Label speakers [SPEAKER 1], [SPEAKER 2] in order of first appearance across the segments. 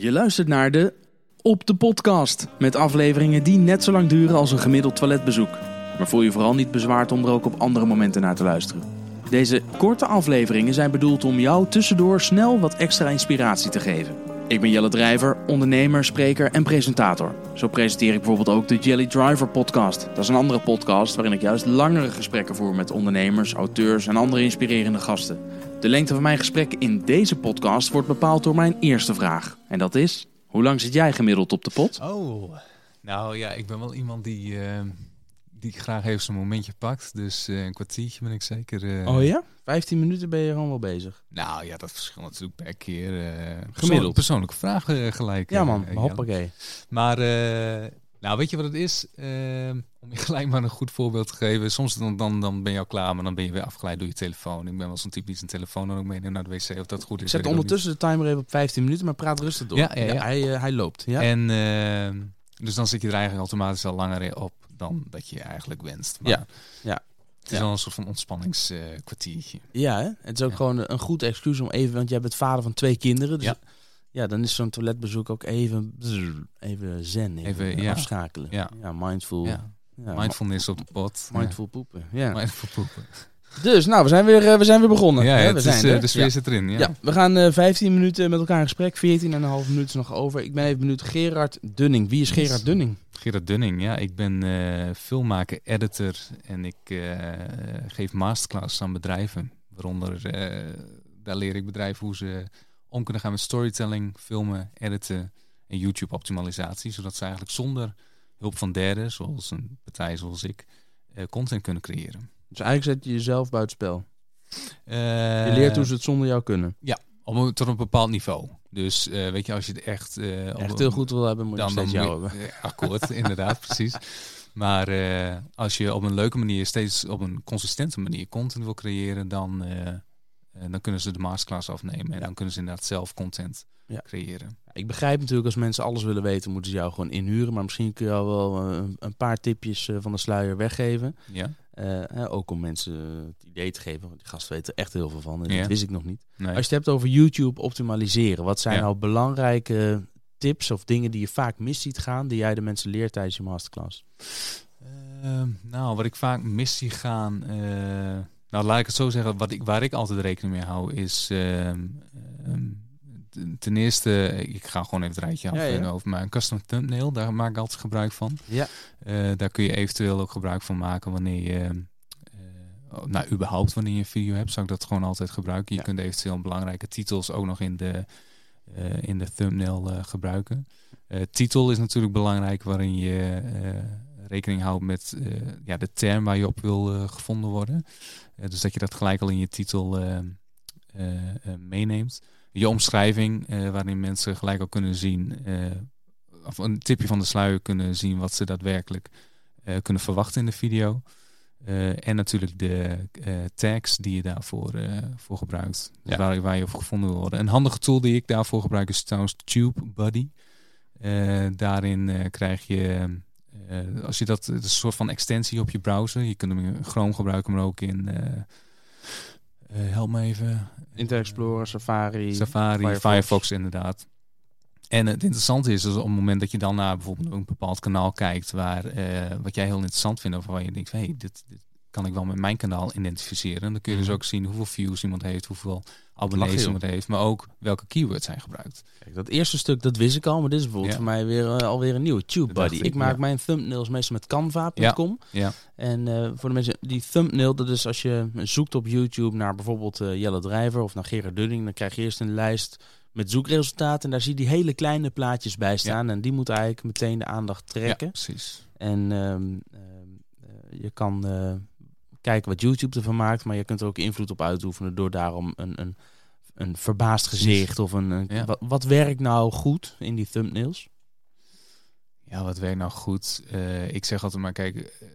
[SPEAKER 1] Je luistert naar de Op de Podcast. Met afleveringen die net zo lang duren als een gemiddeld toiletbezoek. Maar voel je vooral niet bezwaard om er ook op andere momenten naar te luisteren. Deze korte afleveringen zijn bedoeld om jou tussendoor snel wat extra inspiratie te geven. Ik ben Jelle Drijver, ondernemer, spreker en presentator. Zo presenteer ik bijvoorbeeld ook de Jelly Driver podcast. Dat is een andere podcast waarin ik juist langere gesprekken voer met ondernemers, auteurs en andere inspirerende gasten. De lengte van mijn gesprek in deze podcast wordt bepaald door mijn eerste vraag. En dat is, hoe lang zit jij gemiddeld op de pot?
[SPEAKER 2] Oh, nou ja, ik ben wel iemand die, uh, die graag even zijn momentje pakt. Dus uh, een kwartiertje ben ik zeker. Uh...
[SPEAKER 1] Oh ja? 15 minuten ben je gewoon wel bezig.
[SPEAKER 2] Nou ja, dat verschilt natuurlijk per keer.
[SPEAKER 1] Gemiddeld.
[SPEAKER 2] Persoonlijke vraag gelijk.
[SPEAKER 1] Ja man, hoppakee.
[SPEAKER 2] Maar nou, weet je wat het is? om je gelijk maar een goed voorbeeld te geven. Soms dan, dan, dan ben je al klaar, maar dan ben je weer afgeleid door je telefoon. Ik ben wel zo'n type die zijn telefoon dan ook meenemen naar de wc of dat goed is.
[SPEAKER 1] Zet ondertussen de timer even op 15 minuten, maar praat rustig door.
[SPEAKER 2] Ja, ja, ja.
[SPEAKER 1] hij, hij loopt. Ja.
[SPEAKER 2] En uh, dus dan zit je er eigenlijk automatisch al langer op dan dat je eigenlijk wenst. Maar
[SPEAKER 1] ja, ja.
[SPEAKER 2] Het is wel een soort van ontspanningskwartiertje.
[SPEAKER 1] Uh, ja, hè? het is ook gewoon een goed excuus om even, want jij bent vader van twee kinderen. Dus
[SPEAKER 2] ja.
[SPEAKER 1] ja, dan is zo'n toiletbezoek ook even, even zen, even,
[SPEAKER 2] Even, ja.
[SPEAKER 1] afschakelen.
[SPEAKER 2] Ja.
[SPEAKER 1] ja mindful.
[SPEAKER 2] Ja.
[SPEAKER 1] Ja,
[SPEAKER 2] Mindfulness op de pot.
[SPEAKER 1] Mindful poepen. Ja.
[SPEAKER 2] Ja. Mindful poepen.
[SPEAKER 1] Dus, nou, we zijn weer, uh, we zijn weer begonnen.
[SPEAKER 2] Ja, het
[SPEAKER 1] we
[SPEAKER 2] is,
[SPEAKER 1] zijn
[SPEAKER 2] eh,
[SPEAKER 1] er.
[SPEAKER 2] de sfeer
[SPEAKER 1] Ja.
[SPEAKER 2] zit erin. Ja.
[SPEAKER 1] Ja, we gaan eh 15 minuten met elkaar in gesprek. 14 en een half minuten is nog over. Ik ben even benieuwd. Gerard Dunning. Wie is Gerard Dunning?
[SPEAKER 2] Gerard Dunning, ja, ik ben eh, filmmaker, editor en ik eh, geef masterclasses aan bedrijven. Waaronder, eh, daar leer ik bedrijven hoe ze om kunnen gaan met storytelling, filmen, editen en YouTube-optimalisatie. Zodat ze eigenlijk zonder hulp van derden, zoals een partij zoals ik, eh, content kunnen creëren.
[SPEAKER 1] Dus eigenlijk zet je jezelf buitenspel.
[SPEAKER 2] Eh,
[SPEAKER 1] Je leert hoe ze het zonder jou kunnen.
[SPEAKER 2] op een, tot een bepaald niveau. Dus eh, weet je, als je het echt... eh, een-
[SPEAKER 1] heel goed wil hebben, moet je steeds
[SPEAKER 2] moet
[SPEAKER 1] jou hebben.
[SPEAKER 2] eh, akkoord, inderdaad, precies. Maar eh, als je op een leuke manier, steeds op een consistente manier content wil creëren, dan, eh, eh, dan kunnen ze de masterclass afnemen. En dan kunnen ze inderdaad zelf content
[SPEAKER 1] Ja.
[SPEAKER 2] creëren.
[SPEAKER 1] Ik begrijp natuurlijk, als mensen alles willen weten, moeten ze jou gewoon inhuren. Maar misschien kun je al wel eh, een, paar tipjes eh, van de sluier weggeven.
[SPEAKER 2] Ja?
[SPEAKER 1] Eh, ook om mensen het idee te geven. Want die gasten weten er echt heel veel van. En
[SPEAKER 2] Ja.
[SPEAKER 1] dat wist ik nog niet.
[SPEAKER 2] Nee.
[SPEAKER 1] Als je het hebt over YouTube optimaliseren. Wat zijn
[SPEAKER 2] Ja.
[SPEAKER 1] nou belangrijke tips of dingen die je vaak mis ziet gaan. Die jij de mensen leert tijdens je masterclass?
[SPEAKER 2] Ehm, nou, wat ik vaak mis zie gaan. eh, nou, laat ik het zo zeggen. Wat ik, waar ik altijd rekening mee hou is. ehm, ehm, ten- eerste, ik ga gewoon even het rijtje af
[SPEAKER 1] Ja, ja.
[SPEAKER 2] over mijn custom thumbnail. Daar maak ik altijd gebruik van.
[SPEAKER 1] Ja.
[SPEAKER 2] Eh, daar kun je eventueel ook gebruik van maken wanneer je. eh, oh, nou, überhaupt wanneer je een video hebt, zou ik dat gewoon altijd gebruiken. Je
[SPEAKER 1] Ja.
[SPEAKER 2] kunt eventueel belangrijke titels ook nog in de, eh, in de thumbnail gebruiken. Titel is natuurlijk belangrijk, waarin je rekening houdt met ja, de term waar je op wil gevonden worden. Dus dat je dat gelijk al in je titel meeneemt. Je omschrijving, eh, waarin mensen gelijk al kunnen zien, eh, of een tipje van de sluier kunnen zien wat ze daadwerkelijk eh, kunnen verwachten in de video. En natuurlijk de tags die je daarvoor voor gebruikt. Dus
[SPEAKER 1] Ja.
[SPEAKER 2] waar, waar je op gevonden wil worden. Een handige tool die ik daarvoor gebruik is trouwens TubeBuddy. Daarin krijg je, als je dat, een soort van extensie op je browser. Je kunt hem in Chrome gebruiken, maar ook in, help me even.
[SPEAKER 1] Internet Explorer, Safari.
[SPEAKER 2] Safari,
[SPEAKER 1] Firefox.
[SPEAKER 2] Firefox. inderdaad. En het interessante is, dus op het moment dat je dan naar bijvoorbeeld een bepaald kanaal kijkt, waar, eh, wat jij heel interessant vindt, of waar je denkt, hey, dit, dit kan ik wel met mijn kanaal identificeren. En dan kun je dus
[SPEAKER 1] Mhm.
[SPEAKER 2] ook zien hoeveel views iemand heeft, hoeveel abonnees iemand heeft, maar ook welke keywords hij gebruikt.
[SPEAKER 1] Kijk, dat eerste stuk, dat wist ik al. Maar dit is bijvoorbeeld
[SPEAKER 2] Ja.
[SPEAKER 1] voor mij weer, eh, alweer een nieuwe. TubeBuddy. Ik,
[SPEAKER 2] ik,
[SPEAKER 1] maak
[SPEAKER 2] ja.
[SPEAKER 1] mijn thumbnails meestal met canva.com.
[SPEAKER 2] Ja.
[SPEAKER 1] En eh, voor de mensen, die thumbnail, dat is als je zoekt op YouTube naar bijvoorbeeld eh, Jelle Drijver of naar Gerard Dunning, dan krijg je eerst een lijst met zoekresultaten. En daar zie je die hele kleine plaatjes bij staan. En die moeten eigenlijk meteen de aandacht
[SPEAKER 2] Ja,
[SPEAKER 1] trekken.
[SPEAKER 2] precies.
[SPEAKER 1] En ehm, ehm, eh, je kan kijken wat YouTube ervan maakt, maar je kunt er ook invloed op uitoefenen door daarom een, een, een verbaasd gezicht of een, een-
[SPEAKER 2] Ja.
[SPEAKER 1] wat, wat werkt nou goed in die thumbnails?
[SPEAKER 2] Ja, wat werkt nou goed? Eh, ik zeg altijd maar, kijk, eh,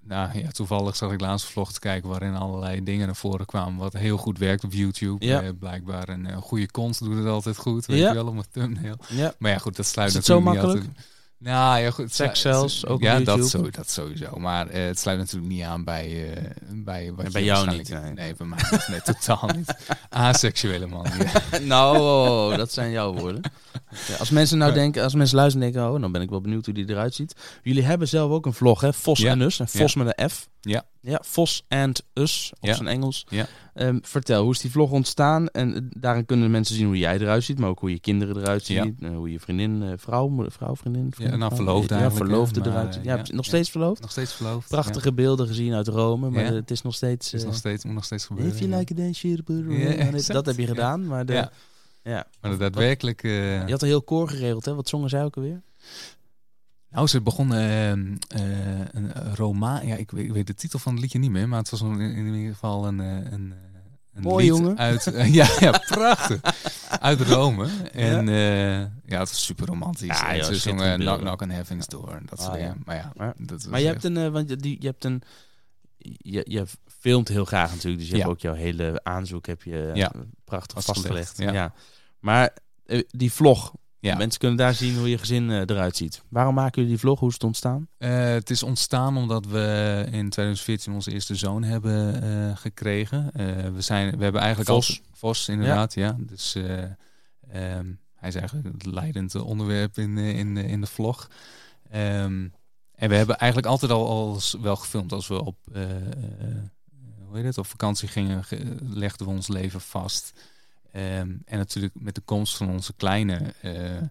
[SPEAKER 2] nou ja, toevallig zag ik laatst vlog te kijken waarin allerlei dingen naar voren kwamen wat heel goed werkt op YouTube.
[SPEAKER 1] Ja.
[SPEAKER 2] Eh, blijkbaar een goede kont doet het altijd goed, weet
[SPEAKER 1] Ja.
[SPEAKER 2] je wel, op een thumbnail.
[SPEAKER 1] Ja.
[SPEAKER 2] Maar ja, goed, dat sluit
[SPEAKER 1] Is het zo
[SPEAKER 2] natuurlijk niet
[SPEAKER 1] makkelijk?
[SPEAKER 2] altijd. Nou ja, goed.
[SPEAKER 1] Sex zelfs, ook op
[SPEAKER 2] ja, dat, zo, dat sowieso. Maar eh, het sluit natuurlijk niet aan bij, eh, bij wat je
[SPEAKER 1] bij jou niet, nee.
[SPEAKER 2] Nee, bij mij niet. Nee, totaal niet. Aseksuele man. Ja.
[SPEAKER 1] nou, oh, dat zijn jouw woorden. Ja, als mensen nou
[SPEAKER 2] Ja.
[SPEAKER 1] denken, als mensen luisteren en denken, oh, dan ben ik wel benieuwd hoe die eruit ziet. Jullie hebben zelf ook een vlog, hè? Vos
[SPEAKER 2] Ja.
[SPEAKER 1] en Us. En Vos met een F.
[SPEAKER 2] Ja.
[SPEAKER 1] Ja, Vos and Us, op
[SPEAKER 2] Ja.
[SPEAKER 1] zijn Engels.
[SPEAKER 2] Ja.
[SPEAKER 1] Ehm, vertel, hoe is die vlog ontstaan? En eh, daarin kunnen mensen zien hoe jij eruit ziet, maar ook hoe je kinderen eruit
[SPEAKER 2] Ja.
[SPEAKER 1] zien. eh, hoe je vriendin, eh, vrouw, vrouw, vriendin, vriendin,
[SPEAKER 2] nou,
[SPEAKER 1] vrouw?
[SPEAKER 2] verloofd
[SPEAKER 1] Ja, verloofde
[SPEAKER 2] maar,
[SPEAKER 1] eruit. Ja,
[SPEAKER 2] ja,
[SPEAKER 1] nog
[SPEAKER 2] ja.
[SPEAKER 1] steeds verloofd?
[SPEAKER 2] Nog steeds verloofd.
[SPEAKER 1] Prachtige beelden gezien uit Rome, maar
[SPEAKER 2] Ja.
[SPEAKER 1] het is nog steeds...
[SPEAKER 2] Ja. Het is nog steeds, moet nog steeds gebeuren.
[SPEAKER 1] If you
[SPEAKER 2] ja.
[SPEAKER 1] like
[SPEAKER 2] Ja, exact.
[SPEAKER 1] dat heb je
[SPEAKER 2] Ja.
[SPEAKER 1] gedaan, maar de,
[SPEAKER 2] Ja. Maar de daadwerkelijk... eh,
[SPEAKER 1] Je had een heel koor geregeld, hè? Wat zongen zij ook alweer?
[SPEAKER 2] Nou, ze begonnen ehm, eh, een Roma. Ja, ik weet, ik weet de titel van het liedje niet meer, maar het was een, in ieder geval een. eh, een eh, een
[SPEAKER 1] Mooi,
[SPEAKER 2] lied
[SPEAKER 1] jongen.
[SPEAKER 2] Uit, eh, ja, ja, prachtig. uit Rome. En ja, ja het was super romantisch.
[SPEAKER 1] Ja, joh,
[SPEAKER 2] ze zongen Knock. Knock on Heaven's Door. en Dat soort
[SPEAKER 1] Ah, ja.
[SPEAKER 2] dingen. Maar ja,
[SPEAKER 1] Maar-
[SPEAKER 2] dat
[SPEAKER 1] Maar je
[SPEAKER 2] echt-
[SPEAKER 1] hebt een, eh, want je- die, je hebt een, je, je filmt heel graag natuurlijk, dus je hebt ook jouw hele aanzoek heb je eh, prachtig
[SPEAKER 2] Vastgelegd,
[SPEAKER 1] vastgelegd. Ja. Maar eh, die vlog,
[SPEAKER 2] Ja.
[SPEAKER 1] mensen kunnen daar zien hoe je gezin eh, eruit ziet. Waarom maken jullie die vlog? Hoe is het ontstaan?
[SPEAKER 2] Eh, het is ontstaan omdat we in 2014 onze eerste zoon hebben gekregen. We, zijn, we hebben eigenlijk
[SPEAKER 1] Vos.
[SPEAKER 2] al Vos, inderdaad, ja. Dus eh, ehm, hij is eigenlijk het leidend onderwerp in, in, in de vlog. Ehm, en we hebben eigenlijk altijd al, al s- wel gefilmd als we op, hoe heet het, op vakantie gingen, ge- legden we ons leven vast. Ehm, en natuurlijk met de komst van onze kleine eh, eh,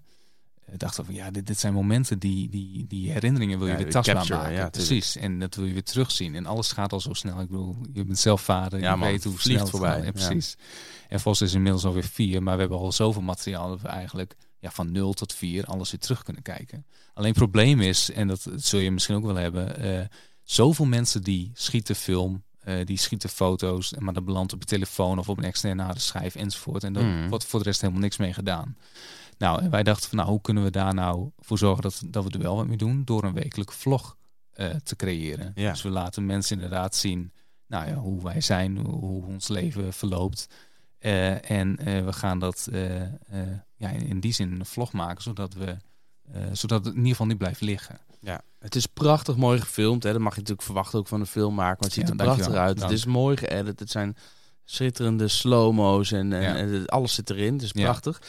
[SPEAKER 2] dachten we, ja, dit, dit zijn momenten die, die, die herinneringen wil je
[SPEAKER 1] Ja,
[SPEAKER 2] weer tastbaar
[SPEAKER 1] capture,
[SPEAKER 2] maken.
[SPEAKER 1] ja.
[SPEAKER 2] Precies. En dat wil je weer terugzien. En alles gaat al zo snel. Ik bedoel, je bent zelf vader.
[SPEAKER 1] Ja,
[SPEAKER 2] je
[SPEAKER 1] man,
[SPEAKER 2] weet hoe snel het
[SPEAKER 1] voorbij,
[SPEAKER 2] gaat. Ja, precies. En Vos is inmiddels alweer vier. Maar we hebben al zoveel materiaal dat we eigenlijk ja, van nul tot vier alles weer terug kunnen kijken. Alleen het probleem is, en dat zul je misschien ook wel hebben, eh, zoveel mensen die schieten film, eh, die schieten foto's, maar dat belandt op je telefoon of op een externe harde schijf enzovoort. En daar
[SPEAKER 1] Mhm.
[SPEAKER 2] wordt voor de rest helemaal niks mee gedaan. Nou, en wij dachten van nou, hoe kunnen we daar nou voor zorgen dat, dat we er wel wat mee doen? Door een wekelijke vlog eh, te creëren.
[SPEAKER 1] Ja.
[SPEAKER 2] Dus we laten mensen inderdaad zien nou ja, hoe wij zijn, hoe, ons leven verloopt. Eh, en we gaan dat ja, in, in die zin een vlog maken, zodat, we, zodat het in ieder geval niet blijft liggen.
[SPEAKER 1] Ja, het is prachtig mooi gefilmd. Hè. Dat mag je natuurlijk verwachten ook van de filmmaker. Maar het ziet
[SPEAKER 2] Ja,
[SPEAKER 1] er prachtig
[SPEAKER 2] dankjewel.
[SPEAKER 1] uit.
[SPEAKER 2] Dank.
[SPEAKER 1] Het is mooi geëdit. Het zijn schitterende slow-mo's en, en,
[SPEAKER 2] Ja.
[SPEAKER 1] en het- alles zit erin. Het is
[SPEAKER 2] Ja.
[SPEAKER 1] prachtig.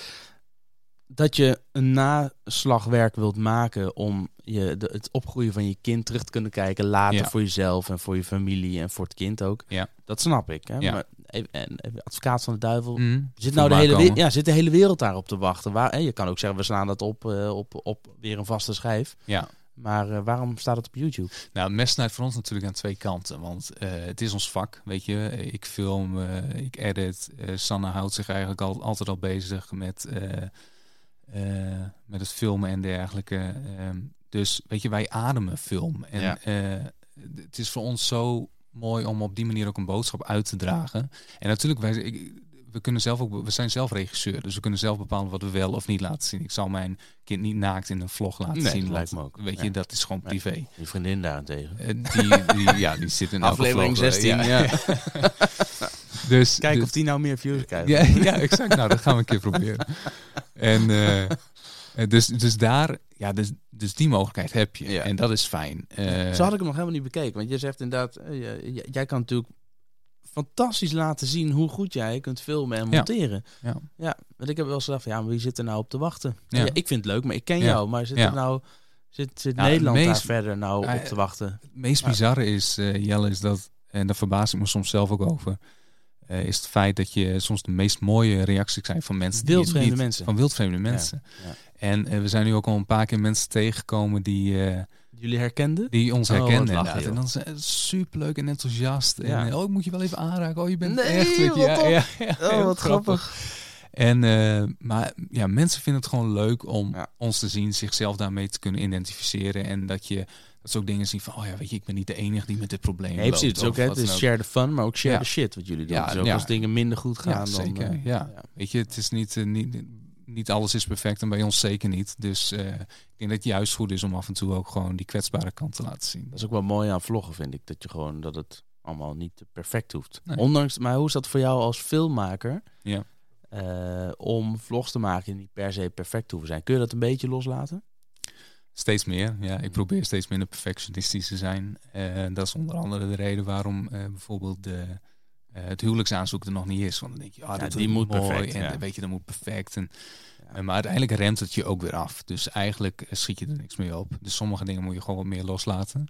[SPEAKER 1] Dat je een naslagwerk wilt maken om je, de, het opgroeien van je kind terug te kunnen kijken. Later voor jezelf en voor je familie en voor het kind ook.
[SPEAKER 2] Ja.
[SPEAKER 1] Dat snap ik. Hè. Maar, en, advocaat van de duivel.
[SPEAKER 2] Mm,
[SPEAKER 1] Zit, nou de hele,
[SPEAKER 2] komen.
[SPEAKER 1] ja, zit de hele wereld daarop te wachten? Waar, hè, je kan ook zeggen, we slaan dat op, eh, op, op weer een vaste schijf.
[SPEAKER 2] Ja.
[SPEAKER 1] Maar eh, waarom staat het op YouTube?
[SPEAKER 2] Nou, het mes snijdt voor ons natuurlijk aan twee kanten. Want eh, het is ons vak, weet je. Ik film, ik edit. Sanne houdt zich eigenlijk al, altijd al bezig met, met het filmen en dergelijke. Ehm, dus weet je, wij ademen film. En
[SPEAKER 1] Ja.
[SPEAKER 2] het is voor ons zo mooi om op die manier ook een boodschap uit te dragen. En natuurlijk, wij, ik- we, kunnen zelf ook, we zijn zelf regisseur. Dus we kunnen zelf bepalen wat we wel of niet laten zien. Ik zal mijn kind niet naakt in een vlog laten
[SPEAKER 1] Nee,
[SPEAKER 2] zien.
[SPEAKER 1] dat lijkt me ook.
[SPEAKER 2] Weet
[SPEAKER 1] Ja.
[SPEAKER 2] je, dat is gewoon privé.
[SPEAKER 1] Je vriendin daarentegen.
[SPEAKER 2] Eh, die, die, ja, die zit in
[SPEAKER 1] Aflevering
[SPEAKER 2] vlog, eh,
[SPEAKER 1] 16, ja.
[SPEAKER 2] dus,
[SPEAKER 1] Kijk
[SPEAKER 2] dus-
[SPEAKER 1] of die nou meer views krijgt.
[SPEAKER 2] Ja, ja, exact. Nou, dat gaan we een keer proberen. En eh, dus, dus daar, ja, dus, dus die mogelijkheid heb je.
[SPEAKER 1] Ja.
[SPEAKER 2] En dat is fijn. Eh,
[SPEAKER 1] Zo had ik hem nog helemaal niet bekeken. Want je zegt inderdaad, eh, jij kan natuurlijk fantastisch laten zien hoe goed jij kunt filmen en monteren.
[SPEAKER 2] Ja.
[SPEAKER 1] ja, want ik heb wel eens gedacht, van, ja, maar wie zit er nou op te wachten?
[SPEAKER 2] Ja.
[SPEAKER 1] Ja. ik vind het leuk, maar ik ken jou. Maar zit er nou, zit, zit Nederland daar verder nou op te wachten?
[SPEAKER 2] Het meest bizarre is, eh, Jelle, is dat, en daar verbaas ik me soms zelf ook over, eh, is het feit dat je soms de meest mooie reacties krijgt van mensen.
[SPEAKER 1] Wildvreemde
[SPEAKER 2] niet-
[SPEAKER 1] mensen.
[SPEAKER 2] Van wildvreemde mensen.
[SPEAKER 1] ja.
[SPEAKER 2] En eh, we zijn nu ook al een paar keer mensen tegengekomen die, eh,
[SPEAKER 1] Jullie herkenden?
[SPEAKER 2] die ons
[SPEAKER 1] Oh, lachen, joh.
[SPEAKER 2] en dan zijn superleuk en enthousiast.
[SPEAKER 1] Ja.
[SPEAKER 2] En oh, ik moet je wel even aanraken. Oh, je bent
[SPEAKER 1] Nee,
[SPEAKER 2] echt. weet
[SPEAKER 1] wat
[SPEAKER 2] ja, ja, ja,
[SPEAKER 1] Oh, wat grappig.
[SPEAKER 2] En, maar ja, mensen vinden het gewoon leuk om ons te zien, zichzelf daarmee te kunnen identificeren. En dat je dat ze ook dingen zien van, oh ja, weet je, ik ben niet de enige die met dit probleem
[SPEAKER 1] Nee, precies. Het
[SPEAKER 2] loopt.
[SPEAKER 1] is ook, het is share the fun, maar ook share
[SPEAKER 2] Ja.
[SPEAKER 1] the shit wat jullie doen.
[SPEAKER 2] Ja,
[SPEAKER 1] dus ook
[SPEAKER 2] ja.
[SPEAKER 1] als dingen minder goed gaan,
[SPEAKER 2] Ja,
[SPEAKER 1] dan...
[SPEAKER 2] zeker.
[SPEAKER 1] eh,
[SPEAKER 2] ja. Weet je, het is niet, eh, niet, niet alles is perfect en bij ons zeker niet. Dus eh, ik denk dat het juist goed is om af en toe ook gewoon die kwetsbare kant te laten zien.
[SPEAKER 1] Dat is ook wel mooi aan vloggen, vind ik. Dat je gewoon dat het allemaal niet perfect hoeft.
[SPEAKER 2] Nee.
[SPEAKER 1] Ondanks, maar hoe is dat voor jou als filmmaker?
[SPEAKER 2] Ja.
[SPEAKER 1] om vlogs te maken die niet per se perfect hoeven zijn. Kun je dat een beetje loslaten?
[SPEAKER 2] Steeds meer, ja. Ik probeer steeds minder perfectionistisch te zijn. Uh, dat is onder andere de reden waarom uh, bijvoorbeeld de, uh, het huwelijksaanzoek er nog niet is. Want dan denk je, ah,
[SPEAKER 1] Ja,
[SPEAKER 2] dat
[SPEAKER 1] die moet
[SPEAKER 2] mooi
[SPEAKER 1] perfect,
[SPEAKER 2] En
[SPEAKER 1] ja.
[SPEAKER 2] weet je, dat moet perfect. En,
[SPEAKER 1] Ja.
[SPEAKER 2] eh, maar uiteindelijk remt het je ook weer af. Dus eigenlijk eh, schiet je er niks meer op. Dus sommige dingen moet je gewoon wat meer loslaten.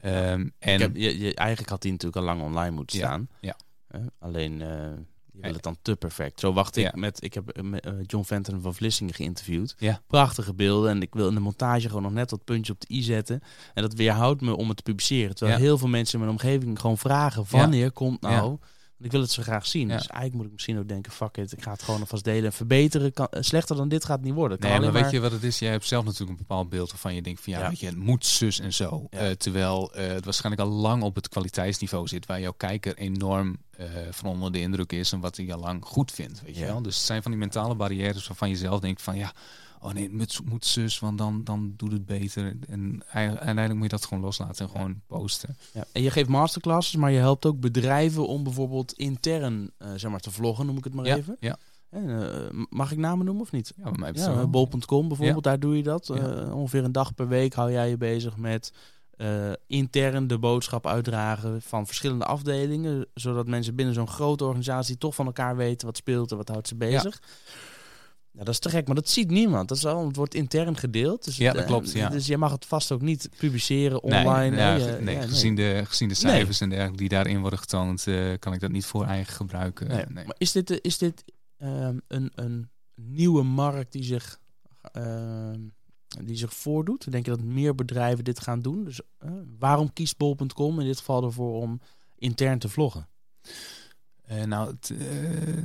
[SPEAKER 2] Ehm, en
[SPEAKER 1] heb, je, je, eigenlijk had die natuurlijk al lang online moeten staan.
[SPEAKER 2] ja.
[SPEAKER 1] Eh, alleen eh je wil het dan te perfect. Zo wacht ik
[SPEAKER 2] Ja.
[SPEAKER 1] met. Ik heb eh, eh, John Fenton van Vlissingen geïnterviewd.
[SPEAKER 2] Ja.
[SPEAKER 1] Prachtige beelden. En ik wil in de montage gewoon nog net dat puntje op de i zetten. En dat weerhoudt me om het te publiceren. Terwijl
[SPEAKER 2] Ja.
[SPEAKER 1] heel veel mensen in mijn omgeving gewoon vragen: wanneer komt nou? Ik wil het zo graag zien.
[SPEAKER 2] Ja.
[SPEAKER 1] Dus eigenlijk moet ik misschien ook denken: fuck it, ik ga het gewoon alvast delen en verbeteren. Kan, eh, slechter dan dit gaat het niet worden. Kan
[SPEAKER 2] Nee, maar weet je wat het is? Jij hebt zelf natuurlijk een bepaald beeld waarvan je denkt van ja,
[SPEAKER 1] Ja.
[SPEAKER 2] weet je, het moet zus en zo.
[SPEAKER 1] Ja.
[SPEAKER 2] Eh, terwijl eh, het waarschijnlijk al lang op het kwaliteitsniveau zit waar jouw kijker enorm van onder de indruk is en wat hij al lang goed vindt. Weet je wel? Dus het zijn van die mentale barrières waarvan je zelf denkt van ja, oh nee, het moet, zus, want dan, dan doet het beter. En ei- uiteindelijk moet je dat gewoon loslaten en gewoon posten.
[SPEAKER 1] Ja. En je geeft masterclasses, maar je helpt ook bedrijven om bijvoorbeeld intern eh, zeg maar, te vloggen, noem ik het maar
[SPEAKER 2] ja,
[SPEAKER 1] even.
[SPEAKER 2] ja,
[SPEAKER 1] En, eh, mag ik namen noemen of niet?
[SPEAKER 2] ja,
[SPEAKER 1] eh, bol.com bijvoorbeeld, daar doe je dat. Eh, ongeveer een dag per week hou jij je bezig met intern de boodschap uitdragen van verschillende afdelingen. Zodat mensen binnen zo'n grote organisatie toch van elkaar weten wat speelt en wat houdt ze bezig. Ja. Dat is te gek, maar dat ziet niemand. Dat is al, het wordt intern gedeeld. Dus
[SPEAKER 2] Ja,
[SPEAKER 1] het,
[SPEAKER 2] dat
[SPEAKER 1] eh,
[SPEAKER 2] klopt, ja.
[SPEAKER 1] Dus je mag het vast ook niet publiceren online.
[SPEAKER 2] ja, nee,
[SPEAKER 1] ja,
[SPEAKER 2] gezien, de, gezien de cijfers en dergelijke die daarin worden getoond, eh, kan ik dat niet voor eigen gebruiken.
[SPEAKER 1] Nee.
[SPEAKER 2] Nee.
[SPEAKER 1] Maar is dit, eh, is dit ehm, een, een nieuwe markt die zich, ehm, die zich voordoet? Denk je dat meer bedrijven dit gaan doen? Dus eh, waarom kiest bol.com in dit geval ervoor om intern te vloggen?
[SPEAKER 2] Eh, nou, het, eh,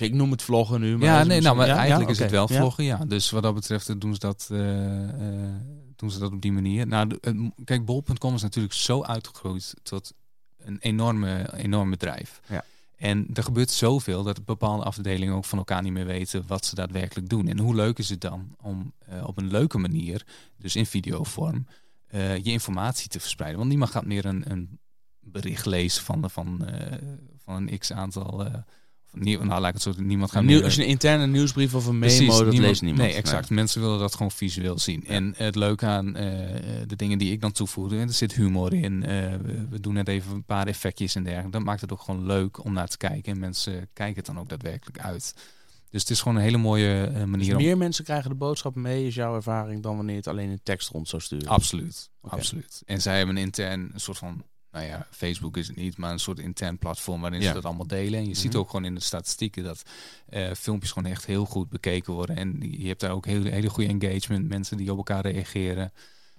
[SPEAKER 1] Ik noem het vloggen nu. Maar
[SPEAKER 2] ja, nee, nou, maar
[SPEAKER 1] ja?
[SPEAKER 2] eigenlijk
[SPEAKER 1] Ja,
[SPEAKER 2] is het wel vloggen, ja. Dus wat dat betreft eh, doen ze dat, eh, eh, doen ze dat op die manier. Nou, kijk, bol.com is natuurlijk zo uitgegroeid tot een enorme, enorm bedrijf.
[SPEAKER 1] Ja.
[SPEAKER 2] En er gebeurt zoveel dat bepaalde afdelingen ook van elkaar niet meer weten wat ze daadwerkelijk doen. En hoe leuk is het dan om op een leuke manier, dus in videovorm, eh, je informatie te verspreiden. Want niemand gaat meer een, een bericht lezen van, van, van een x aantal. Nou, laat ik het zo niemand gaat
[SPEAKER 1] Nieuw,
[SPEAKER 2] meer,
[SPEAKER 1] als je een interne nieuwsbrief of een memo,
[SPEAKER 2] Precies,
[SPEAKER 1] dat
[SPEAKER 2] niemand-
[SPEAKER 1] leest niemand.
[SPEAKER 2] Nee, exact. Mensen willen dat gewoon visueel zien. En het leuke aan eh, de dingen die ik dan toevoeg, er zit humor in. eh, we, doen net even een paar effectjes en dergelijke. Dat maakt het ook gewoon leuk om naar te kijken. En mensen kijken het dan ook daadwerkelijk uit. Dus het is gewoon een hele mooie eh,
[SPEAKER 1] Dus
[SPEAKER 2] manier om...
[SPEAKER 1] meer mensen krijgen de boodschap mee, is jouw ervaring, dan wanneer het alleen in tekst rond zou sturen.
[SPEAKER 2] Absoluut, absoluut. En zij hebben een intern een soort van, nou ja, Facebook is het niet, maar een soort intern platform waarin
[SPEAKER 1] Ja.
[SPEAKER 2] ze dat allemaal delen. En je ziet
[SPEAKER 1] Mhm.
[SPEAKER 2] ook gewoon in de statistieken dat eh, filmpjes gewoon echt heel goed bekeken worden. En je hebt daar ook hele, hele goede engagement, mensen die op elkaar reageren.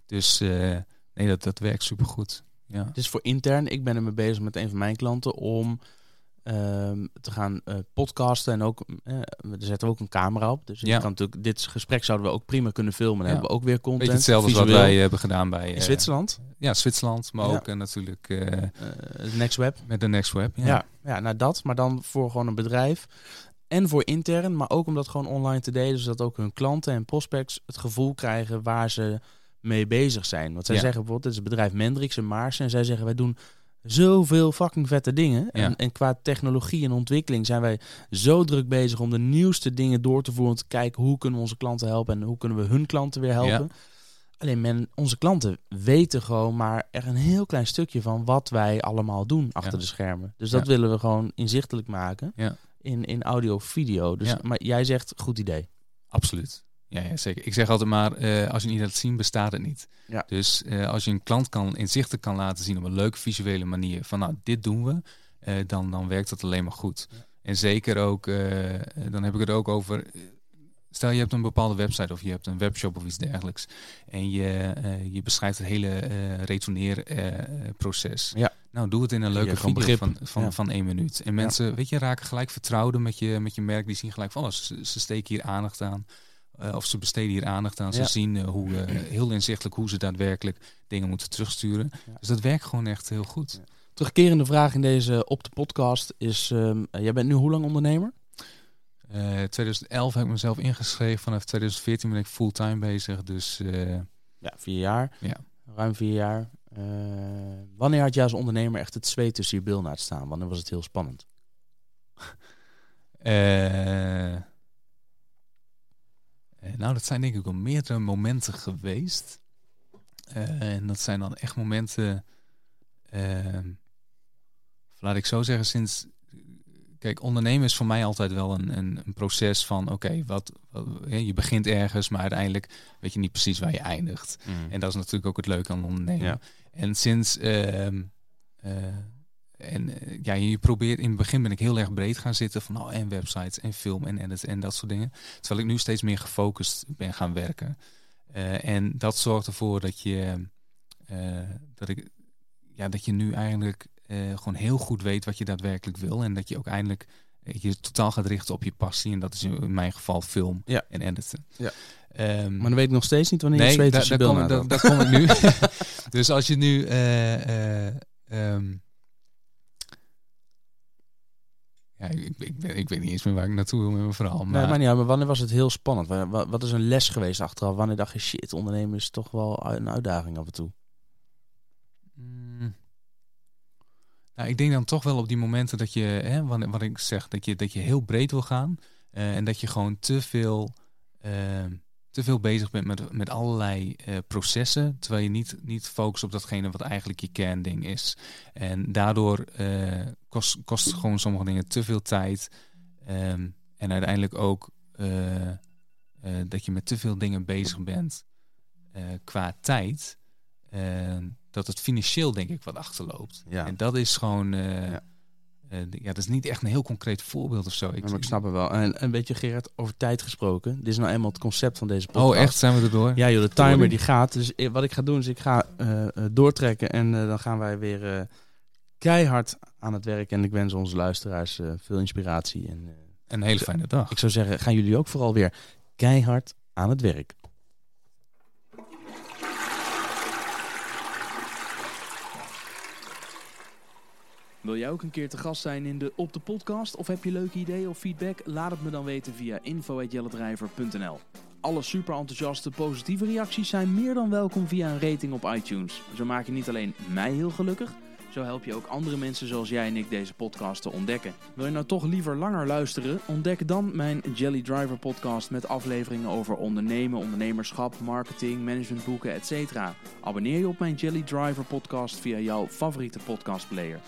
[SPEAKER 2] Dus eh, nee, dat, dat werkt supergoed. Ja.
[SPEAKER 1] Is voor intern. Ik ben ermee bezig met een van mijn klanten om ehm, te gaan eh, podcasten. En ook, eh, er zetten we ook een camera op. Dus
[SPEAKER 2] Ja.
[SPEAKER 1] kan natuurlijk, dit gesprek zouden we ook prima kunnen filmen. Dan
[SPEAKER 2] Ja.
[SPEAKER 1] hebben we ook weer content.
[SPEAKER 2] Beetje hetzelfde als wat wij hebben gedaan bij
[SPEAKER 1] in
[SPEAKER 2] eh,
[SPEAKER 1] Zwitserland.
[SPEAKER 2] Ja, Zwitserland, maar
[SPEAKER 1] Ja.
[SPEAKER 2] ook eh, natuurlijk eh,
[SPEAKER 1] eh, Next Web.
[SPEAKER 2] met de Next Web.
[SPEAKER 1] Ja.
[SPEAKER 2] Ja.
[SPEAKER 1] Ja, nou dat. Maar dan voor gewoon een bedrijf. En voor intern, maar ook om dat gewoon online te delen. Zodat ook hun klanten en prospects het gevoel krijgen waar ze mee bezig zijn. Want zij zeggen bijvoorbeeld, dit is het bedrijf Mendrix en Maarsen. En zij zeggen, wij doen zoveel fucking vette dingen.
[SPEAKER 2] Ja.
[SPEAKER 1] En, en qua technologie en ontwikkeling zijn wij zo druk bezig om de nieuwste dingen door te voeren. Om te kijken hoe kunnen we onze klanten helpen en hoe kunnen we hun klanten weer helpen. Alleen men, onze klanten weten gewoon maar er een heel klein stukje van wat wij allemaal doen achter
[SPEAKER 2] Ja.
[SPEAKER 1] de schermen. Dus dat willen we gewoon inzichtelijk maken in, in audio of video. Dus. Maar jij zegt, goed idee.
[SPEAKER 2] Absoluut. Ja, ja, zeker. Ik zeg altijd maar, eh, als je niet laat zien, bestaat het niet.
[SPEAKER 1] Ja.
[SPEAKER 2] Dus eh, als je een klant kan inzichtelijk kan laten zien op een leuke visuele manier van nou, dit doen we, eh, dan, dan werkt dat alleen maar goed. En zeker ook, dan heb ik het ook over, stel je hebt een bepaalde website of je hebt een webshop of iets dergelijks en je, je beschrijft het hele retourneerproces.
[SPEAKER 1] Ja.
[SPEAKER 2] Nou, doe het in een leuke video
[SPEAKER 1] begrip.
[SPEAKER 2] van, van,
[SPEAKER 1] Ja.
[SPEAKER 2] van één minuut. En mensen, weet je, raken gelijk vertrouwden met je, met je merk. Die zien gelijk van, oh, ze, ze steken hier aandacht aan. Eh, of ze besteden hier aandacht aan. Ze
[SPEAKER 1] Ja.
[SPEAKER 2] zien eh, hoe, eh, heel inzichtelijk hoe ze daadwerkelijk dingen moeten terugsturen.
[SPEAKER 1] Ja.
[SPEAKER 2] Dus dat werkt gewoon echt heel goed.
[SPEAKER 1] Ja. Terugkerende vraag in deze op de podcast is: ehm, eh, jij bent nu hoe lang ondernemer?
[SPEAKER 2] Eh 2011 heb ik mezelf ingeschreven. Vanaf 2014 ben ik fulltime bezig. Dus
[SPEAKER 1] Ja, vier jaar.
[SPEAKER 2] Ja.
[SPEAKER 1] Ruim vier jaar. Wanneer had jij als ondernemer echt het zweet tussen je bil laten staan? Wanneer was het heel spannend?
[SPEAKER 2] Eh, nou, dat zijn denk ik wel meerdere momenten geweest. Eh, en dat zijn dan echt momenten, ehm, laat ik zo zeggen, sinds... Kijk, ondernemen is voor mij altijd wel een, een, een proces van, oké, wat, je begint ergens, maar uiteindelijk weet je niet precies waar je eindigt. En dat is natuurlijk ook het leuke aan ondernemen.
[SPEAKER 1] Ja.
[SPEAKER 2] En sinds. ehm, eh, en eh, ja, je probeert in het begin ben ik heel erg breed gaan zitten van oh, en websites en film en edit en dat soort dingen. Terwijl ik nu steeds meer gefocust ben gaan werken. Eh, en dat zorgt ervoor dat je eh, dat ik ja, dat je nu eigenlijk gewoon heel goed weet wat je daadwerkelijk wil. En dat je ook eindelijk je totaal gaat richten op je passie. En dat is in mijn geval film
[SPEAKER 1] Ja.
[SPEAKER 2] en editen.
[SPEAKER 1] Ja.
[SPEAKER 2] Ehm,
[SPEAKER 1] Maar dan weet ik nog steeds niet wanneer je
[SPEAKER 2] Nee,
[SPEAKER 1] zweet je
[SPEAKER 2] daar, kom,
[SPEAKER 1] nadacht.
[SPEAKER 2] daar, daar kom ik nu. dus als je nu... eh, ja, ik, ik, ben- ik weet niet eens meer waar ik naartoe wil met mijn verhaal.
[SPEAKER 1] Nee,
[SPEAKER 2] Maar,
[SPEAKER 1] maar niet maar wanneer was het heel spannend? Wa- wa- Wat is een les geweest achteraf? Wanneer dacht je, shit, ondernemen is toch wel een uitdaging af en toe?
[SPEAKER 2] Mm. nou, ik denk dan toch wel op die momenten dat je... Hè, wat, wat ik zeg, dat je, dat je heel breed wil gaan. eh, en dat je gewoon te veel... ehm, te veel bezig bent met, met allerlei eh, processen, terwijl je niet, niet focust op datgene wat eigenlijk je kernding is. En daardoor eh, kost, kost gewoon sommige dingen te veel tijd. Ehm, en uiteindelijk ook eh, dat je met te veel dingen bezig bent qua tijd. eh, dat het financieel denk ik wat achterloopt.
[SPEAKER 1] Ja.
[SPEAKER 2] En dat is gewoon...
[SPEAKER 1] Ja.
[SPEAKER 2] Eh, ja, dat is niet echt een heel concreet voorbeeld of zo.
[SPEAKER 1] Ja, maar ik snap het wel. En een beetje Gerard, over tijd gesproken. Dit is nou eenmaal het concept van deze podcast.
[SPEAKER 2] Oh, echt? Zijn we erdoor?
[SPEAKER 1] Ja joh, de timer die gaat. Dus eh, wat ik ga doen is ik ga eh, doortrekken en dan gaan wij weer keihard aan het werk. En ik wens onze luisteraars veel inspiratie. En
[SPEAKER 2] Een hele fijne dag.
[SPEAKER 1] ik zou zeggen, gaan jullie ook vooral weer keihard aan het werk.
[SPEAKER 3] Wil jij ook een keer te gast zijn in de Op de Podcast? Of heb je leuke ideeën of feedback? Laat het me dan weten via info.jelledrijver.nl Alle super enthousiaste positieve reacties zijn meer dan welkom via een rating op iTunes. Zo maak je niet alleen mij heel gelukkig, zo help je ook andere mensen zoals jij en ik deze podcast te ontdekken. Wil je nou toch liever langer luisteren? Ontdek dan mijn Jelly Driver podcast met afleveringen over ondernemen, ondernemerschap, marketing, managementboeken, etc. Abonneer je op mijn Jelly Driver podcast via jouw favoriete podcastplayer.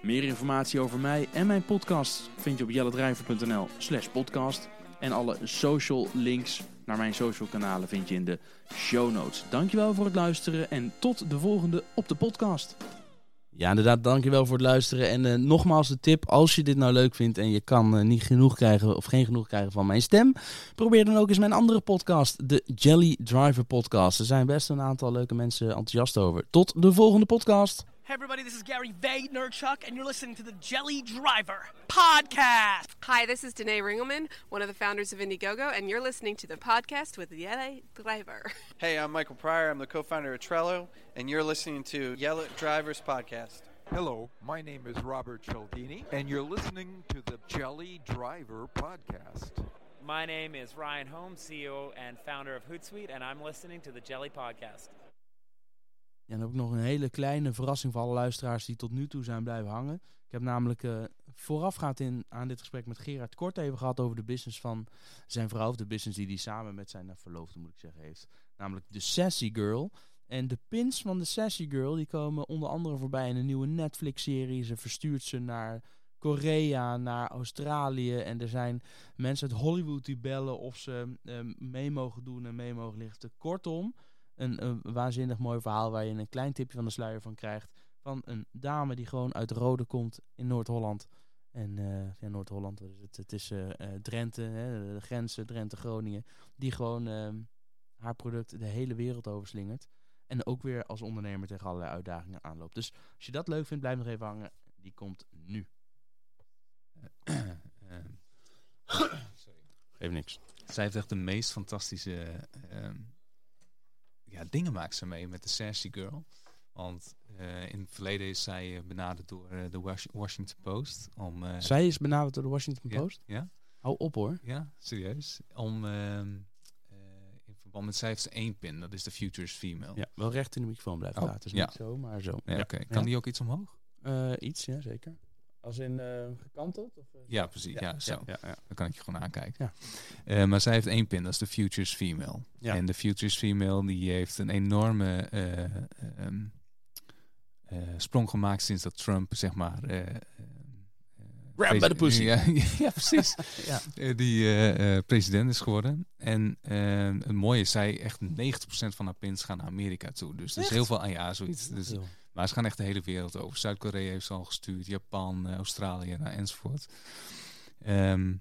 [SPEAKER 3] Meer informatie over mij en mijn podcast vind je op jelledrijver.nl slash podcast. En alle social links naar mijn social kanalen vind je in de show notes. Dankjewel voor het luisteren en tot de volgende op de podcast.
[SPEAKER 1] Ja, inderdaad, dankjewel voor het luisteren. En eh, nogmaals de tip, als je dit nou leuk vindt en je kan eh, niet genoeg krijgen of geen genoeg krijgen van mijn stem, probeer dan ook eens mijn andere podcast, de Jelly Driver podcast. Er zijn best een aantal leuke mensen enthousiast over. Tot de volgende podcast.
[SPEAKER 4] Hey everybody, this is Gary Vaynerchuk, and you're listening to the Jelly Driver podcast.
[SPEAKER 5] Hi, this is Danae Ringelman, one of the founders of Indiegogo, and you're listening to the podcast with Jelly Driver.
[SPEAKER 6] Hey, I'm Michael Pryor. I'm the co founder of Trello, and you're listening to Jelly Drivers Podcast.
[SPEAKER 7] Hello, my name is Robert Cialdini, and you're listening to the Jelly Driver podcast.
[SPEAKER 8] My name is Ryan Holmes, CEO and founder of Hootsuite, and I'm listening to the Jelly Podcast.
[SPEAKER 1] En ook nog een hele kleine verrassing voor alle luisteraars die tot nu toe zijn blijven hangen. Ik heb namelijk eh, voorafgaand in, aan dit gesprek met Gerard Kort even gehad over de business van zijn vrouw. Of de business die hij samen met zijn eh, verloofde, moet ik zeggen, heeft. Namelijk de Sassy Girl. En de pins van de Sassy Girl die komen onder andere voorbij in een nieuwe Netflix-serie. Ze verstuurt ze naar Korea, naar Australië. En er zijn mensen uit Hollywood die bellen of ze eh, mee mogen doen en mee mogen lichten. Kortom, een, een waanzinnig mooi verhaal waar je een klein tipje van de sluier van krijgt. Van een dame die gewoon uit Rode komt in Noord-Holland. En eh, ja, Noord-Holland, het? Het is eh, eh, Drenthe, hè, de grenzen Drenthe-Groningen. Die gewoon ehm, haar product de hele wereld overslingert. En ook weer als ondernemer tegen allerlei uitdagingen aanloopt. Dus als je dat leuk vindt, blijf nog even hangen. Die komt nu.
[SPEAKER 2] Ehm,
[SPEAKER 1] Geef niks.
[SPEAKER 2] Zij heeft echt de meest fantastische ehm, ja, dingen maakt ze mee met de Sassy Girl. Want eh, in het verleden is zij eh, benaderd door eh, de Was- Washington Post. Om,
[SPEAKER 1] Zij is benaderd door de Washington Post.
[SPEAKER 2] Ja,
[SPEAKER 1] Hou op hoor.
[SPEAKER 2] ja, serieus. Om, ehm, eh, in verband met zij heeft ze één pin, dat is de Futures Female.
[SPEAKER 1] Ja, wel recht in de microfoon blijven
[SPEAKER 2] Oh,
[SPEAKER 1] praten. Dus
[SPEAKER 2] ja.
[SPEAKER 1] niet zo, maar zo.
[SPEAKER 2] Ja, oké. Kan die ook iets omhoog?
[SPEAKER 1] Iets, ja, zeker. Als in eh, gekanteld? Of, eh,
[SPEAKER 2] Ja, precies. Ja, zo.
[SPEAKER 1] Ja, ja,
[SPEAKER 2] Dan kan ik je gewoon aankijken.
[SPEAKER 1] Ja.
[SPEAKER 2] Eh, maar zij heeft één pin, dat is de Futures Female.
[SPEAKER 1] Ja.
[SPEAKER 2] En de Futures Female die heeft een enorme eh, ehm, eh, sprong gemaakt sinds dat Trump, zeg maar... eh, eh,
[SPEAKER 1] Grab by the pussy.
[SPEAKER 2] Ja, ja precies.
[SPEAKER 1] Ja.
[SPEAKER 2] Die eh, eh, president is geworden. En het mooie is, zij echt 90% van haar pins gaan naar Amerika toe. Dus er is heel veel aan ja, zoiets. Dus. Maar ze gaan echt de hele wereld over. Zuid-Korea heeft ze al gestuurd, Japan, eh, Australië nou, enzovoort. Ehm,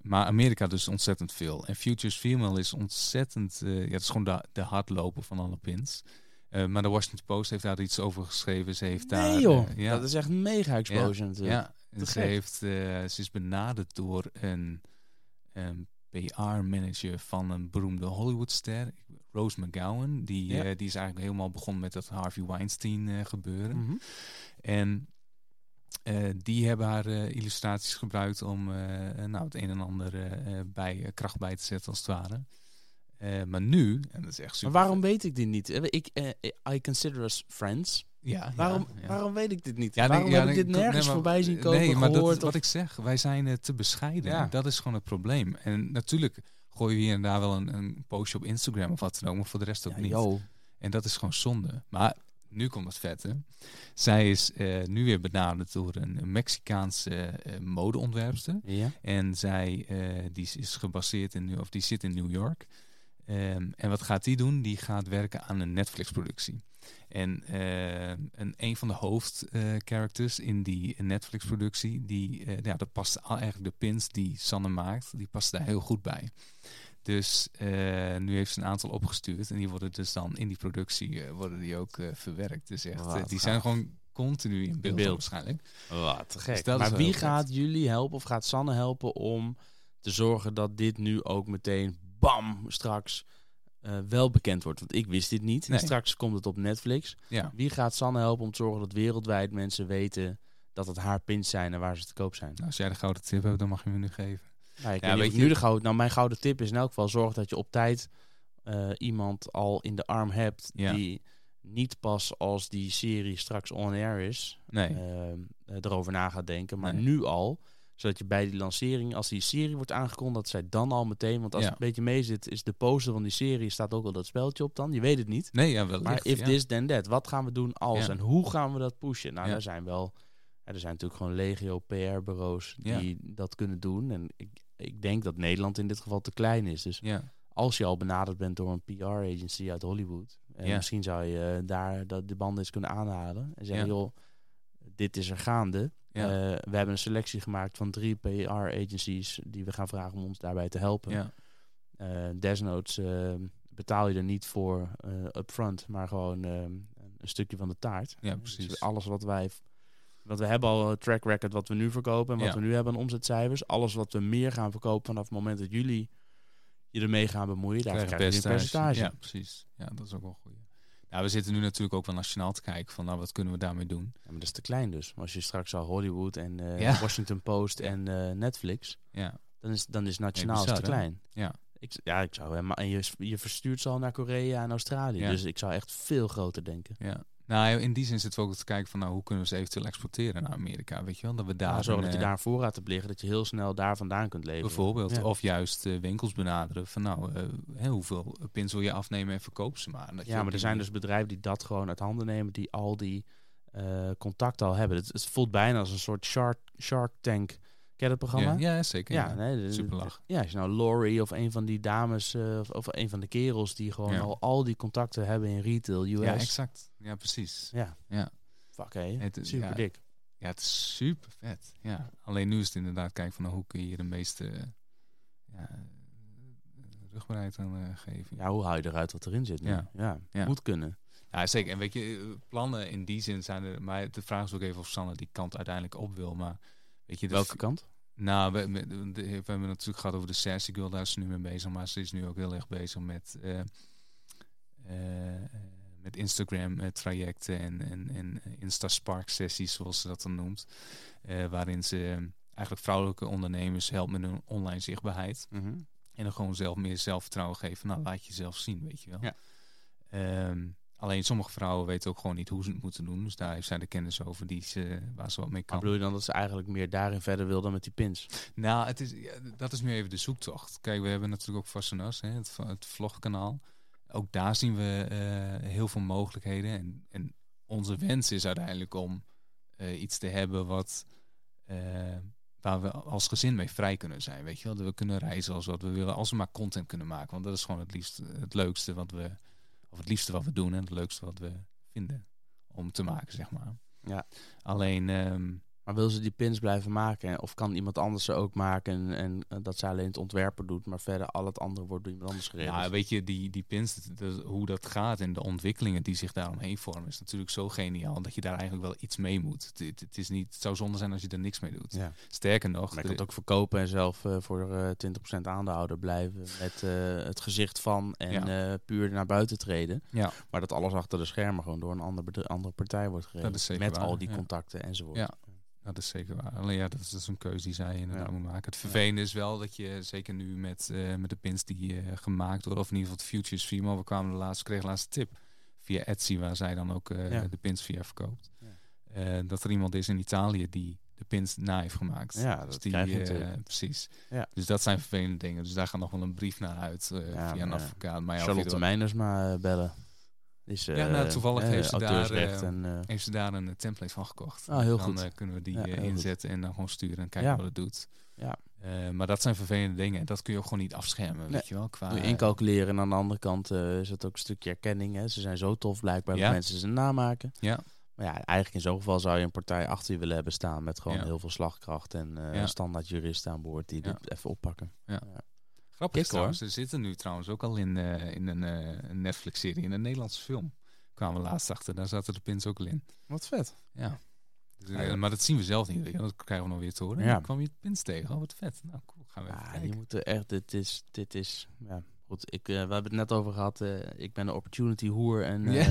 [SPEAKER 2] maar Amerika dus ontzettend veel. En Futures Female is ontzettend... eh, ja, het is gewoon de, de hardloper van alle pins. Eh, maar de Washington Post heeft daar iets over geschreven. Ze heeft daar...
[SPEAKER 1] Joh,
[SPEAKER 2] ja,
[SPEAKER 1] dat is echt mega explosion natuurlijk.
[SPEAKER 2] ja, en
[SPEAKER 1] Te
[SPEAKER 2] ze, heeft, ze is benaderd door een, een PR-manager van een beroemde Hollywoodster, Rose McGowan. Die,
[SPEAKER 1] Ja.
[SPEAKER 2] eh, die is eigenlijk helemaal begonnen met dat Harvey Weinstein eh, gebeuren.
[SPEAKER 1] Mhm.
[SPEAKER 2] En eh, die hebben haar illustraties gebruikt om nou, het een en ander bij kracht bij te zetten als het ware. Maar nu, en dat is echt
[SPEAKER 1] Maar
[SPEAKER 2] super.
[SPEAKER 1] waarom weet ik dit niet? Ik, I consider us friends.
[SPEAKER 2] Ja,
[SPEAKER 1] Waarom,
[SPEAKER 2] ja, ja.
[SPEAKER 1] waarom weet ik dit niet?
[SPEAKER 2] Ja,
[SPEAKER 1] waarom heb ik dit
[SPEAKER 2] nee,
[SPEAKER 1] nergens
[SPEAKER 2] maar-
[SPEAKER 1] voorbij zien komen,
[SPEAKER 2] Nee, maar
[SPEAKER 1] gehoord?
[SPEAKER 2] dat, wat ik zeg, wij zijn te bescheiden. Dat is gewoon het probleem. En natuurlijk gooi je hier en daar wel een, een postje op Instagram of wat dan ook, maar voor de rest ook
[SPEAKER 1] Ja,
[SPEAKER 2] niet.
[SPEAKER 1] yo.
[SPEAKER 2] En dat is gewoon zonde. Maar nu komt het vette. Zij is eh, nu weer benaderd door een Mexicaanse eh, modeontwerpster.
[SPEAKER 1] Ja.
[SPEAKER 2] En zij eh, die is- gebaseerd in, of die zit in New York. Ehm, en wat gaat die doen? Die gaat werken aan een Netflix-productie. En eh, een, een van de hoofdcharacters in die Netflix-productie, die, eh, ja, dat past al- eigenlijk de pins die Sanne maakt, die past daar heel goed bij. Dus eh, nu heeft ze een aantal opgestuurd en die worden dus dan in die productie eh, worden die ook eh, verwerkt. Dus echt, eh, die
[SPEAKER 1] gaaf.
[SPEAKER 2] zijn gewoon continu in beeld,
[SPEAKER 1] beeld.
[SPEAKER 2] waarschijnlijk.
[SPEAKER 1] Wat
[SPEAKER 2] Dus
[SPEAKER 1] gek.
[SPEAKER 2] is
[SPEAKER 1] maar wie gaat jullie helpen of gaat Sanne helpen om te zorgen dat dit nu ook meteen bam straks eh, wel bekend wordt? Want ik wist dit niet. En straks komt het op Netflix.
[SPEAKER 2] Ja.
[SPEAKER 1] Wie gaat Sanne helpen om te zorgen dat wereldwijd mensen weten dat het haar pins zijn en waar ze te koop zijn?
[SPEAKER 2] Nou, als jij de gouden tip hebt, dan mag je me nu geven.
[SPEAKER 1] Nou, ik
[SPEAKER 2] Ja,
[SPEAKER 1] weet
[SPEAKER 2] je-
[SPEAKER 1] nu de gouden. Nou, mijn gouden tip is in elk geval zorg dat je op tijd eh, iemand al in de arm hebt
[SPEAKER 2] Ja.
[SPEAKER 1] die niet pas als die serie straks on air is,
[SPEAKER 2] Nee.
[SPEAKER 1] eh, eh, erover na gaat denken, maar
[SPEAKER 2] Nee.
[SPEAKER 1] nu al. Zodat je bij die lancering, als die serie wordt aangekondigd, dat zij dan al meteen, want als
[SPEAKER 2] Ja.
[SPEAKER 1] het een beetje mee zit, is de poster van die serie, staat ook al dat speltje op dan. Je weet het niet.
[SPEAKER 2] Nee, ja, wel.
[SPEAKER 1] Maar if this then that, wat gaan we doen als en hoe gaan we dat pushen? Nou, daar zijn wel, er zijn natuurlijk gewoon legio PR-bureaus die dat kunnen doen. En ik, ik denk dat Nederland in dit geval te klein is. Dus
[SPEAKER 2] Ja,
[SPEAKER 1] als je al benaderd bent door een PR-agency uit Hollywood, en
[SPEAKER 2] Ja.
[SPEAKER 1] misschien zou je daar dat de banden eens kunnen aanhalen en zeggen,
[SPEAKER 2] Ja.
[SPEAKER 1] joh, dit is er gaande.
[SPEAKER 2] Ja.
[SPEAKER 1] Eh, we hebben een selectie gemaakt van drie PR-agencies die we gaan vragen om ons daarbij te helpen.
[SPEAKER 2] ja,
[SPEAKER 1] Eh, desnoods eh, betaal je er niet voor upfront, maar gewoon een stukje van de taart.
[SPEAKER 2] ja,
[SPEAKER 1] Dus
[SPEAKER 2] precies.
[SPEAKER 1] alles wat wij. Want we hebben al een track record wat we nu verkopen en wat
[SPEAKER 2] Ja.
[SPEAKER 1] we nu hebben aan omzetcijfers. Alles wat we meer gaan verkopen vanaf het moment dat jullie je ermee gaan bemoeien, daar
[SPEAKER 2] krijg je
[SPEAKER 1] een percentage.
[SPEAKER 2] Ja, precies. Ja, dat is ook wel goed. Ja, we zitten nu natuurlijk ook wel nationaal te kijken van, nou, wat kunnen we daarmee doen?
[SPEAKER 1] Ja, maar dat is te klein dus. Maar als je straks al Hollywood en
[SPEAKER 2] Ja.
[SPEAKER 1] Washington Post en eh, Netflix,
[SPEAKER 2] Ja,
[SPEAKER 1] dan is, dan is nationaal
[SPEAKER 2] bizar,
[SPEAKER 1] te
[SPEAKER 2] hè?
[SPEAKER 1] klein.
[SPEAKER 2] ja,
[SPEAKER 1] Ik, ja, ik zou helemaal. En je, je verstuurt ze al naar Korea en Australië. Dus ik zou echt veel groter denken.
[SPEAKER 2] ja. Nou, in die zin zitten we ook te kijken van, nou, hoe kunnen we ze eventueel exporteren naar Amerika, weet je wel? Dat we daar een,
[SPEAKER 1] dat je
[SPEAKER 2] eh,
[SPEAKER 1] daar een voorraad hebt liggen, dat je heel snel daar vandaan kunt leveren.
[SPEAKER 2] Bijvoorbeeld.
[SPEAKER 1] Ja.
[SPEAKER 2] Of juist eh, winkels benaderen van nou, eh, hè, hoeveel pins wil je afnemen en verkoop ze maar. Dat
[SPEAKER 1] Ja, maar er zijn dus bedrijven die dat gewoon uit handen nemen, die al die eh contacten al hebben. Het, het voelt bijna als een soort Shark, Shark Tank. Ken dat programma?
[SPEAKER 2] Ja, ja zeker.
[SPEAKER 1] Ja,
[SPEAKER 2] Ja,
[SPEAKER 1] nee,
[SPEAKER 2] Superlach.
[SPEAKER 1] Ja, als je nou Laurie of een van die dames eh, of, of een van de kerels die gewoon
[SPEAKER 2] Ja.
[SPEAKER 1] al al die contacten hebben in retail, US.
[SPEAKER 2] Ja, exact. Ja, precies.
[SPEAKER 1] Ja.
[SPEAKER 2] Ja.
[SPEAKER 1] Fuck hé,
[SPEAKER 2] is-
[SPEAKER 1] super
[SPEAKER 2] ja.
[SPEAKER 1] dik.
[SPEAKER 2] Ja, het is super vet. Ja. Alleen nu is het inderdaad kijken van nou, hoe kun je hier de meeste ja, rugbaarheid aan eh, geven.
[SPEAKER 1] Ja, hoe haal je eruit wat erin zit nu?
[SPEAKER 2] Ja.
[SPEAKER 1] Ja,
[SPEAKER 2] Ja.
[SPEAKER 1] moet kunnen.
[SPEAKER 2] Ja, zeker. En weet je, eh, plannen in die zin zijn er. Maar de vraag is ook even of Sanne die kant uiteindelijk op wil. Maar weet je, de
[SPEAKER 1] Welke kant?
[SPEAKER 2] Nou, we, we, de- we hebben het natuurlijk gehad over de Sassy Girl, daar is ze nu mee bezig. Maar ze is nu ook heel erg bezig met, eh, eh, met Instagram eh, trajecten en, en, en Insta Spark sessies, zoals ze dat dan noemt. Waarin ze eigenlijk vrouwelijke ondernemers helpt met hun online zichtbaarheid. En dan gewoon zelf meer zelfvertrouwen geven. Nou, laat jezelf zien, weet je wel.
[SPEAKER 1] Ja.
[SPEAKER 2] Ehm, alleen sommige vrouwen weten ook gewoon niet hoe ze het moeten doen. Dus daar heeft zij de kennis over die ze, waar ze wat mee
[SPEAKER 1] Maar
[SPEAKER 2] kan.
[SPEAKER 1] bedoel je dan dat ze eigenlijk meer daarin verder wil dan met die pins?
[SPEAKER 2] Nou, het is, ja, dat is nu even de zoektocht. Kijk, we hebben natuurlijk ook Fascinas, hè, het, het vlogkanaal. Ook daar zien we eh, heel veel mogelijkheden. En, en onze wens is uiteindelijk om eh, iets te hebben wat, eh, waar we als gezin mee vrij kunnen zijn. Weet je wel, dat we kunnen reizen als wat we willen, als we maar content kunnen maken. Want dat is gewoon het liefst het leukste wat we, of het liefste wat we doen en het leukste wat we vinden om te maken, zeg maar.
[SPEAKER 1] Ja.
[SPEAKER 2] Alleen, ehm,
[SPEAKER 1] Maar wil ze die pins blijven maken? Of kan iemand anders ze ook maken en, en dat zij alleen het ontwerpen doet, maar verder al het andere wordt door iemand anders geregeld?
[SPEAKER 2] Ja, weet je, die, die pins, dat- dat- hoe dat gaat en de ontwikkelingen die zich daaromheen vormen, is natuurlijk zo geniaal dat je daar eigenlijk wel iets mee moet. Het, het, het is niet, het zou zonde zijn als je er niks mee doet.
[SPEAKER 1] Ja.
[SPEAKER 2] Sterker nog,
[SPEAKER 1] Maar je kan het ook verkopen en zelf eh, voor eh 20% aandeelhouder blijven met eh, het gezicht van en
[SPEAKER 2] Ja.
[SPEAKER 1] puur naar buiten treden.
[SPEAKER 2] ja,
[SPEAKER 1] Maar dat alles achter de schermen gewoon door een ander andere partij wordt geregeld. met
[SPEAKER 2] waar,
[SPEAKER 1] al die contacten enzovoort.
[SPEAKER 2] Ja. Dat is zeker waar. Alleen ja, dat is, is een keuze die zij inderdaad
[SPEAKER 1] Ja.
[SPEAKER 2] moet maken. Het vervelende is wel dat je, zeker nu met, eh, met de pins die eh, gemaakt worden, of in ieder geval de Futures Female, we kwamen de laatste, kregen de laatste tip via Etsy, waar zij dan ook eh,
[SPEAKER 1] Ja.
[SPEAKER 2] de pins via verkoopt.
[SPEAKER 1] Ja.
[SPEAKER 2] Dat er iemand is in Italië die de pins na heeft gemaakt.
[SPEAKER 1] Ja,
[SPEAKER 2] Dus
[SPEAKER 1] dat
[SPEAKER 2] die,
[SPEAKER 1] krijg je
[SPEAKER 2] precies.
[SPEAKER 1] Ja.
[SPEAKER 2] Dus dat zijn vervelende dingen. Dus daar gaat nog wel een brief naar uit
[SPEAKER 1] Ja,
[SPEAKER 2] via een
[SPEAKER 1] maar,
[SPEAKER 2] advocaat. Maar
[SPEAKER 1] Charlotte
[SPEAKER 2] er-
[SPEAKER 1] Meiners maar bellen.
[SPEAKER 2] Ja, nou, toevallig
[SPEAKER 1] eh,
[SPEAKER 2] heeft ze daar, eh,
[SPEAKER 1] en, eh,
[SPEAKER 2] heeft ze daar een template van gekocht.
[SPEAKER 1] Ah, heel
[SPEAKER 2] dan
[SPEAKER 1] goed.
[SPEAKER 2] kunnen we die
[SPEAKER 1] Ja, goed.
[SPEAKER 2] inzetten en dan gewoon sturen en kijken
[SPEAKER 1] Ja.
[SPEAKER 2] wat het doet.
[SPEAKER 1] Ja.
[SPEAKER 2] Maar dat zijn vervelende dingen. En dat kun je ook gewoon niet afschermen,
[SPEAKER 1] Nee.
[SPEAKER 2] weet je wel. Qua,
[SPEAKER 1] je incalculeren. En aan de andere kant is het ook een stukje erkenning. Hè. Ze zijn zo tof blijkbaar
[SPEAKER 2] Ja.
[SPEAKER 1] dat mensen ze namaken.
[SPEAKER 2] Ja.
[SPEAKER 1] Maar ja, eigenlijk in zo'n geval zou je een partij achter je willen hebben staan met gewoon
[SPEAKER 2] Ja.
[SPEAKER 1] heel veel slagkracht en
[SPEAKER 2] Ja.
[SPEAKER 1] standaard juristen aan boord die
[SPEAKER 2] Ja.
[SPEAKER 1] dit even oppakken.
[SPEAKER 2] Grappig is trouwens, ze zitten nu trouwens ook al in, eh, in een, eh, een Netflix-serie, in een Nederlandse film. Kwamen we laatst achter, daar zaten de pins ook al in.
[SPEAKER 1] Wat vet.
[SPEAKER 2] Ja. Dus, eh. Maar dat zien we zelf niet. Dat krijgen we nog weer te horen.
[SPEAKER 1] Ja.
[SPEAKER 2] Dan kwam je het pins tegen. Oh, wat vet. Nou, cool. Gaan we even kijken.
[SPEAKER 1] je moet er echt, dit is, dit is, ja, goed. Ik, we hebben het net over gehad. eh, ik ben een opportunity hoer en eh,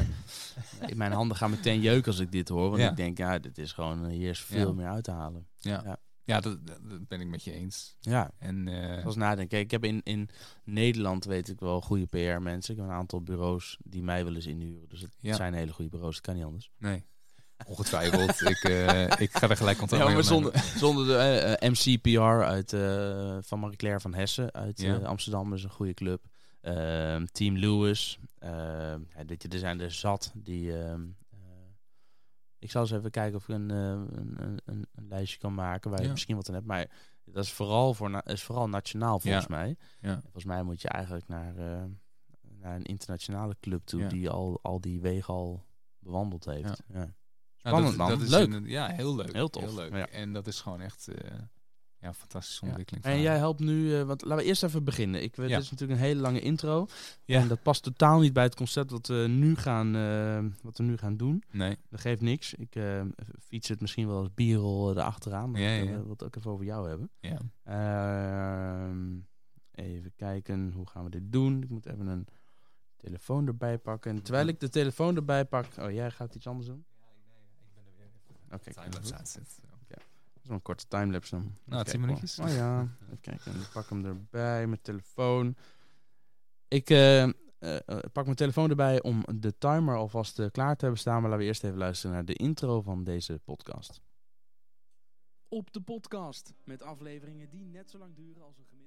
[SPEAKER 1] mijn handen gaan meteen jeuken als ik dit hoor. Want
[SPEAKER 2] Ja.
[SPEAKER 1] ik denk, ja, dit is gewoon, hier is veel meer uit te halen.
[SPEAKER 2] Ja,
[SPEAKER 1] Ja.
[SPEAKER 2] dat, ben ik met je eens.
[SPEAKER 1] Ja,
[SPEAKER 2] En, eh,
[SPEAKER 1] Als nadenken. Kijk, ik heb in, in Nederland weet ik wel goede PR-mensen. Ik heb een aantal bureaus die mij willen eens inhuren. Dus het
[SPEAKER 2] Ja.
[SPEAKER 1] zijn hele goede bureaus. Dat kan niet anders.
[SPEAKER 2] Nee, ongetwijfeld. ik, eh, ik ga er gelijk contact
[SPEAKER 1] Ja,
[SPEAKER 2] mee
[SPEAKER 1] maar zonder, zonder de eh, MCPR uit, van Marie-Claire van Hessen uit
[SPEAKER 2] Ja.
[SPEAKER 1] Amsterdam. is een goede club. Ehm, Team Lewis. Ehm, er zijn er zat die... ik zal eens even kijken of ik een, eh, een, een, een, een lijstje kan maken waar je
[SPEAKER 2] Ja.
[SPEAKER 1] misschien wat aan hebt. Maar dat is vooral, voor is vooral nationaal volgens
[SPEAKER 2] Ja.
[SPEAKER 1] mij.
[SPEAKER 2] Ja.
[SPEAKER 1] Volgens mij moet je eigenlijk naar, eh, naar een internationale club toe die al, al die wegen al bewandeld heeft. Ja.
[SPEAKER 2] Nou,
[SPEAKER 1] Spannend, man.
[SPEAKER 2] is
[SPEAKER 1] Leuk.
[SPEAKER 2] ja, heel leuk.
[SPEAKER 1] Heel tof.
[SPEAKER 2] leuk.
[SPEAKER 1] Ja.
[SPEAKER 2] En dat is gewoon echt eh ja, fantastische
[SPEAKER 1] Ja.
[SPEAKER 2] ontwikkeling.
[SPEAKER 1] En jij helpt nu, eh, want laten we eerst even beginnen. Ik, weet
[SPEAKER 2] Ja.
[SPEAKER 1] Dit is natuurlijk een hele lange intro.
[SPEAKER 2] Ja.
[SPEAKER 1] En dat past totaal niet bij het concept wat we nu gaan, eh, wat we nu gaan doen.
[SPEAKER 2] Nee.
[SPEAKER 1] Dat geeft niks. Ik eh, fiets het misschien wel als bierrol eh, erachteraan. maar
[SPEAKER 2] Ja,
[SPEAKER 1] ik
[SPEAKER 2] ja.
[SPEAKER 1] wil het ook even over jou hebben.
[SPEAKER 2] Ja.
[SPEAKER 1] Ehm, even kijken, hoe gaan we dit doen? Ik moet even een telefoon erbij pakken. En terwijl ik de telefoon erbij pak... Oh, jij gaat iets anders doen? Oké,
[SPEAKER 2] Timelapse
[SPEAKER 1] goed.
[SPEAKER 2] uitzet.
[SPEAKER 1] Dat is wel een korte timelapse dan.
[SPEAKER 2] Nou, tien
[SPEAKER 1] kijken,
[SPEAKER 2] minuutjes.
[SPEAKER 1] Oh ja, even kijken. Ik pak hem erbij, mijn telefoon. Ik eh, eh, eh, pak mijn telefoon erbij om de timer alvast eh, klaar te hebben staan. Maar laten we eerst even luisteren naar de intro van deze podcast.
[SPEAKER 3] Op de podcast met afleveringen die net zo lang duren als een gemiddelde.